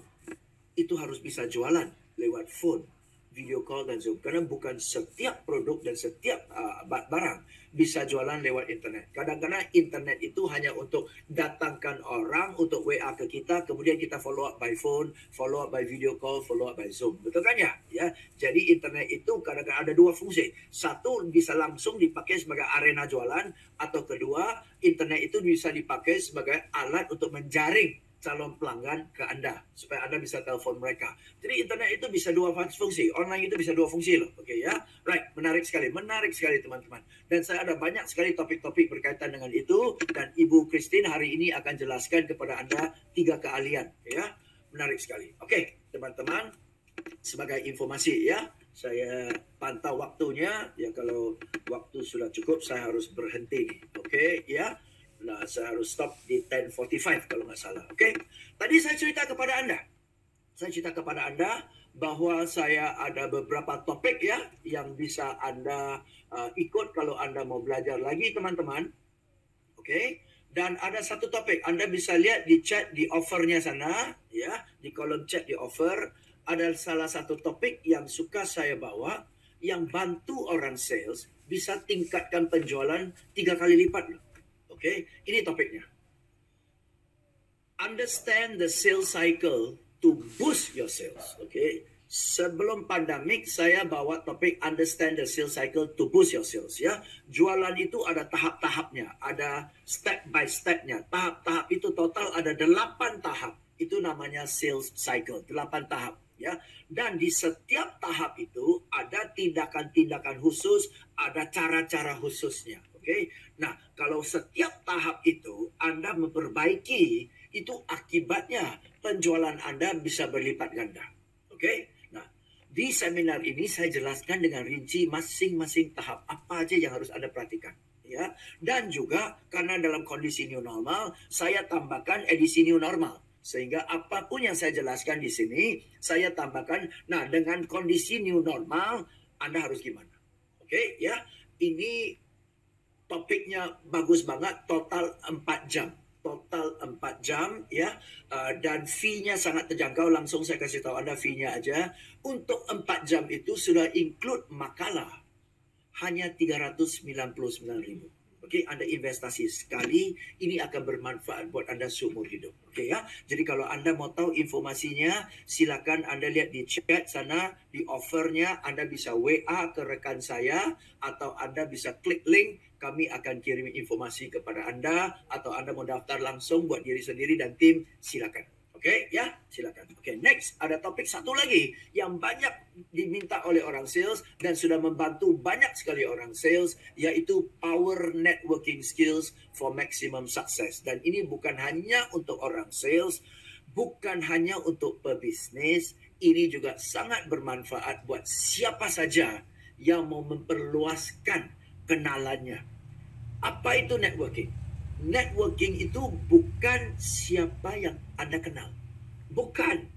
Itu harus bisa jualan lewat phone, video call, dan Zoom. Karena bukan setiap produk dan setiap uh, barang bisa jualan lewat internet. Kadang-kadang internet itu hanya untuk datangkan orang untuk WA ke kita, kemudian kita follow up by phone, follow up by video call, follow up by Zoom. Betul kan ya? ya? Jadi internet itu kadang-kadang ada dua fungsi. Satu bisa langsung dipakai sebagai arena jualan, atau kedua internet itu bisa dipakai sebagai alat untuk menjaring calon pelanggan ke Anda supaya Anda bisa telepon mereka. Jadi internet itu bisa dua fungsi, online itu bisa dua fungsi loh. Oke okay, ya. Right, menarik sekali, menarik sekali teman-teman. Dan saya ada banyak sekali topik-topik berkaitan dengan itu dan Ibu Christine hari ini akan jelaskan kepada Anda tiga keahlian ya. Menarik sekali. Oke, okay, teman-teman sebagai informasi ya, saya pantau waktunya ya kalau waktu sudah cukup saya harus berhenti. Oke okay, ya. Nah, saya harus stop di 10.45 kalau nggak salah. Oke, okay? tadi saya cerita kepada Anda. Saya cerita kepada Anda bahwa saya ada beberapa topik ya yang bisa Anda uh, ikut kalau Anda mau belajar lagi teman-teman. Oke, okay? dan ada satu topik Anda bisa lihat di chat di offernya sana ya, di kolom chat di offer ada salah satu topik yang suka saya bawa yang bantu orang sales bisa tingkatkan penjualan tiga kali lipat loh okay? ini topiknya. Understand the sales cycle to boost your sales. Okay? Sebelum pandemik saya bawa topik understand the sales cycle to boost your sales ya. Jualan itu ada tahap-tahapnya, ada step by stepnya. Tahap-tahap itu total ada delapan tahap. Itu namanya sales cycle, delapan tahap ya. Dan di setiap tahap itu ada tindakan-tindakan khusus, ada cara-cara khususnya. Oke. Okay? Nah, kalau setiap tahap itu Anda memperbaiki, itu akibatnya penjualan Anda bisa berlipat ganda. Oke. Okay? Nah, di seminar ini saya jelaskan dengan rinci masing-masing tahap apa aja yang harus Anda perhatikan. Ya, dan juga karena dalam kondisi new normal, saya tambahkan edisi new normal Sehingga apa pun yang saya jelaskan di sini, saya tambahkan, nah dengan kondisi new normal, Anda harus gimana? Oke, ya. Ini topiknya bagus banget, total 4 jam. Total 4 jam, ya. Uh, dan fee-nya sangat terjangkau, langsung saya kasih tahu Anda fee-nya aja. Untuk 4 jam itu sudah include makalah. Hanya 399 ribu. Oke, Anda investasi sekali, ini akan bermanfaat buat Anda seumur hidup. Oke ya. Jadi kalau Anda mau tahu informasinya, silakan Anda lihat di chat sana, di offernya, Anda bisa WA ke rekan saya atau Anda bisa klik link, kami akan kirim informasi kepada Anda atau Anda mau daftar langsung buat diri sendiri dan tim, silakan. Oke, okay, ya, silakan. Oke, okay, next ada topik satu lagi yang banyak diminta oleh orang sales dan sudah membantu banyak sekali orang sales yaitu power networking skills for maximum success. Dan ini bukan hanya untuk orang sales, bukan hanya untuk pebisnis, ini juga sangat bermanfaat buat siapa saja yang mau memperluaskan kenalannya. Apa itu networking? Networking itu bukan siapa yang Anda kenal. Bukan.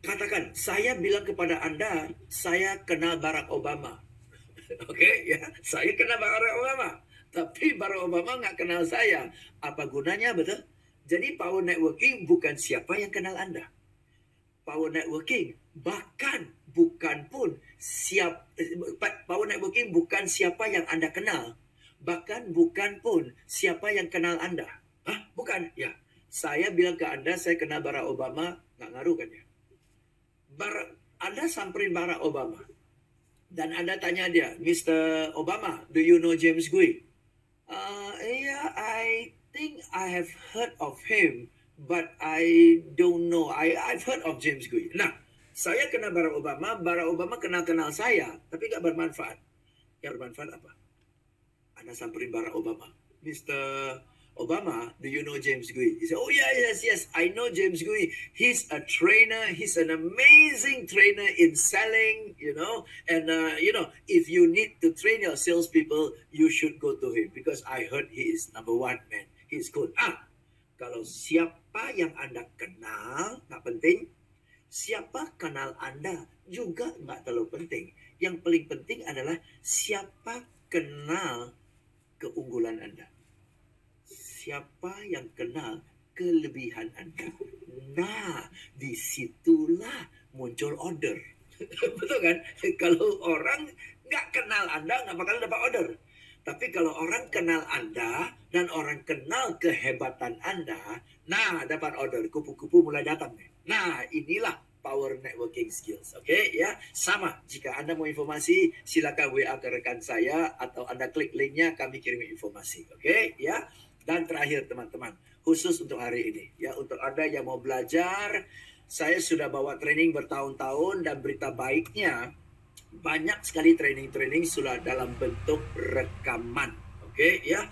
Katakan, saya bilang kepada Anda, saya kenal Barack Obama. <laughs> Oke, okay? ya, saya kenal Barack Obama. Tapi Barack Obama nggak kenal saya. Apa gunanya, betul? Jadi power networking bukan siapa yang kenal Anda. Power networking bahkan bukan pun siap power networking bukan siapa yang Anda kenal Bahkan bukan pun siapa yang kenal Anda. Hah? Bukan? Ya. Saya bilang ke Anda, saya kenal Barack Obama, nggak ngaruh kan ya? Bar Anda samperin Barack Obama. Dan Anda tanya dia, Mr. Obama, do you know James Gui? Uh, yeah, I think I have heard of him, but I don't know. I I've heard of James Gui. Nah, saya kenal Barack Obama, Barack Obama kenal-kenal saya, tapi nggak bermanfaat. Yang bermanfaat apa? Anda samperin Barack Obama. Mr. Obama, do you know James Gui? He said, oh yeah, yes, yes, I know James Gui. He's a trainer. He's an amazing trainer in selling, you know. And, uh, you know, if you need to train your salespeople, you should go to him because I heard he is number one, man. He's good. Ah, kalau siapa yang Anda kenal, nggak penting. Siapa kenal Anda juga nggak terlalu penting. Yang paling penting adalah siapa kenal keunggulan Anda. Siapa yang kenal kelebihan Anda? Nah, di situlah muncul order. <laughs> Betul kan? Kalau orang nggak kenal Anda, nggak bakal dapat order. Tapi kalau orang kenal Anda dan orang kenal kehebatan Anda, nah dapat order. Kupu-kupu mulai datang. Nah inilah power networking skills. Oke okay? ya, sama. Jika Anda mau informasi, silakan WA ke rekan saya atau Anda klik linknya, kami kirim informasi. Oke okay? ya. Dan terakhir teman-teman, khusus untuk hari ini ya, untuk Anda yang mau belajar, saya sudah bawa training bertahun-tahun dan berita baiknya banyak sekali training-training sudah dalam bentuk rekaman. Oke okay? ya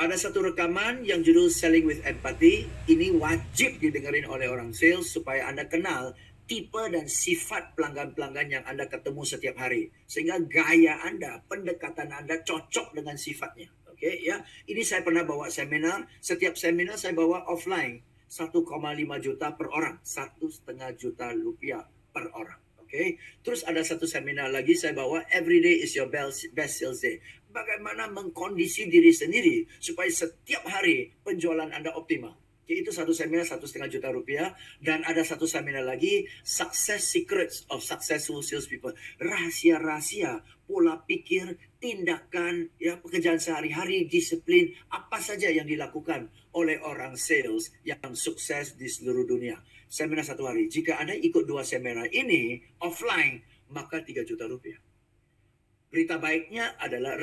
ada satu rekaman yang judul Selling with Empathy. Ini wajib didengarin oleh orang sales supaya Anda kenal tipe dan sifat pelanggan-pelanggan yang Anda ketemu setiap hari. Sehingga gaya Anda, pendekatan Anda cocok dengan sifatnya. Oke okay, ya. Ini saya pernah bawa seminar. Setiap seminar saya bawa offline. 1,5 juta per orang. Satu setengah juta rupiah per orang. Oke. Okay? Terus ada satu seminar lagi saya bawa Everyday is your best sales day. Bagaimana mengkondisi diri sendiri supaya setiap hari penjualan Anda optimal itu satu seminar satu setengah juta rupiah. Dan ada satu seminar lagi success secrets of successful salespeople. Rahasia-rahasia pola pikir tindakan ya pekerjaan sehari-hari disiplin apa saja yang dilakukan oleh orang sales yang sukses di seluruh dunia. Seminar satu hari. Jika anda ikut dua seminar ini offline maka tiga juta rupiah. Berita baiknya adalah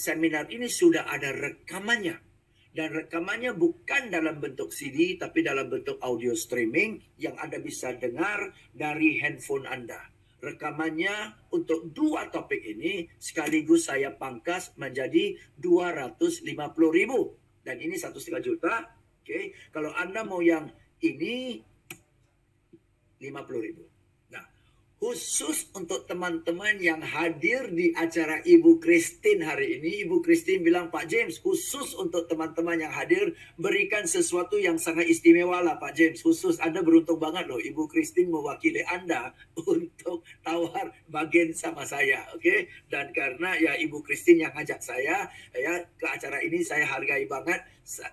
seminar ini sudah ada rekamannya dan rekamannya bukan dalam bentuk CD tapi dalam bentuk audio streaming yang Anda bisa dengar dari handphone Anda. Rekamannya untuk dua topik ini sekaligus saya pangkas menjadi 250 ribu. Dan ini satu setengah juta. Oke, okay. kalau Anda mau yang ini 50 ribu. Khusus untuk teman-teman yang hadir di acara Ibu Christine hari ini. Ibu Christine bilang, Pak James, khusus untuk teman-teman yang hadir, berikan sesuatu yang sangat istimewa lah Pak James. Khusus, Anda beruntung banget loh. Ibu Christine mewakili Anda <laughs> untuk tawar bagian sama saya. Oke, okay? Dan karena ya Ibu Christine yang ngajak saya ya ke acara ini, saya hargai banget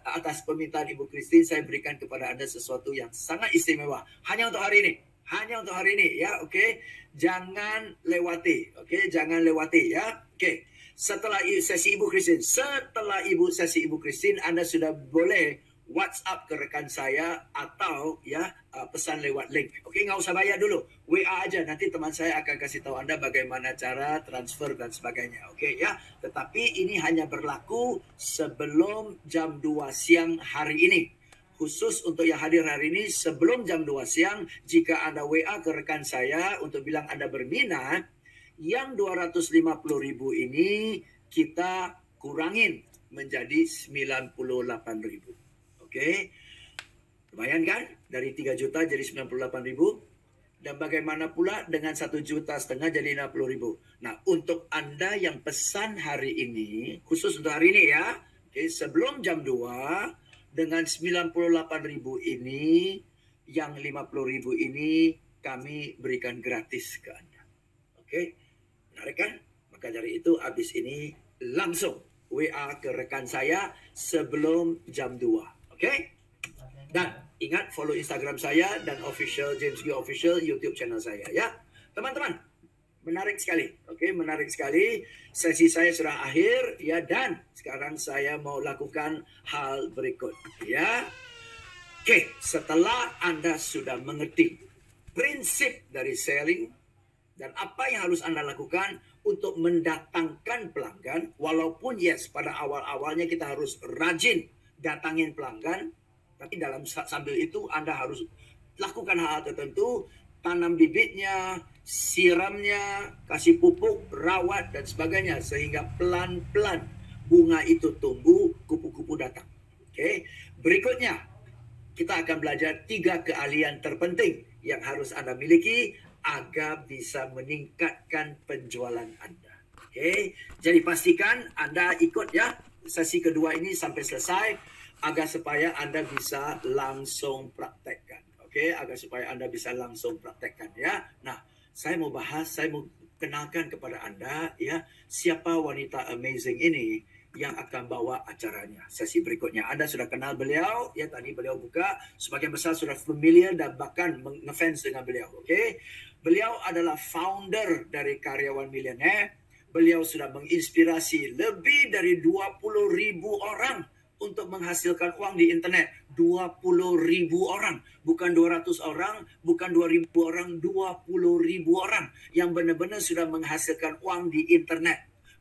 atas permintaan Ibu Christine, saya berikan kepada Anda sesuatu yang sangat istimewa. Hanya untuk hari ini hanya untuk hari ini ya oke okay? jangan lewati oke okay? jangan lewati ya oke okay. setelah sesi ibu Kristin setelah ibu sesi ibu Kristin anda sudah boleh WhatsApp ke rekan saya atau ya uh, pesan lewat link. Oke, nggak usah bayar dulu. WA aja nanti teman saya akan kasih tahu Anda bagaimana cara transfer dan sebagainya. Oke ya. Tetapi ini hanya berlaku sebelum jam 2 siang hari ini khusus untuk yang hadir hari ini sebelum jam 2 siang jika Anda WA ke rekan saya untuk bilang Anda berminat yang 250 ribu ini kita kurangin menjadi 98 ribu. Oke. Lumayan kan? Dari 3 juta jadi 98 ribu. Dan bagaimana pula dengan 1 juta setengah jadi 60 ribu. Nah untuk Anda yang pesan hari ini, khusus untuk hari ini ya. Oke, sebelum jam 2 dengan 98 ribu ini, yang 50 ribu ini kami berikan gratis ke Anda. Oke, menarik kan? Maka dari itu habis ini langsung WA ke rekan saya sebelum jam 2. Oke? Dan ingat follow Instagram saya dan official James G official YouTube channel saya ya. Teman-teman, menarik sekali. Oke, menarik sekali. Sesi saya sudah akhir ya dan sekarang saya mau lakukan hal berikut ya. Oke, setelah Anda sudah mengerti prinsip dari selling dan apa yang harus Anda lakukan untuk mendatangkan pelanggan walaupun yes pada awal-awalnya kita harus rajin datangin pelanggan tapi dalam sambil itu Anda harus lakukan -hal tertentu tanam bibitnya, siramnya, kasih pupuk, rawat dan sebagainya sehingga pelan-pelan bunga itu tumbuh, kupu-kupu datang. Oke. Berikutnya kita akan belajar tiga keahlian terpenting yang harus Anda miliki agar bisa meningkatkan penjualan Anda. Oke. Jadi pastikan Anda ikut ya sesi kedua ini sampai selesai agar supaya Anda bisa langsung praktekkan. Oke, okay, agar supaya Anda bisa langsung praktekkan ya. Nah, saya mau bahas, saya mau kenalkan kepada Anda ya, siapa wanita amazing ini yang akan bawa acaranya. Sesi berikutnya Anda sudah kenal beliau, ya tadi beliau buka, sebagian besar sudah familiar dan bahkan ngefans dengan beliau, oke? Okay? Beliau adalah founder dari Karyawan Milioner. Beliau sudah menginspirasi lebih dari 20 ribu orang untuk menghasilkan uang di internet. 20 ribu orang. Bukan 200 orang bukan 2000 orang 20 ribu orang yang benar-benar sudah menghasilkan uang di internet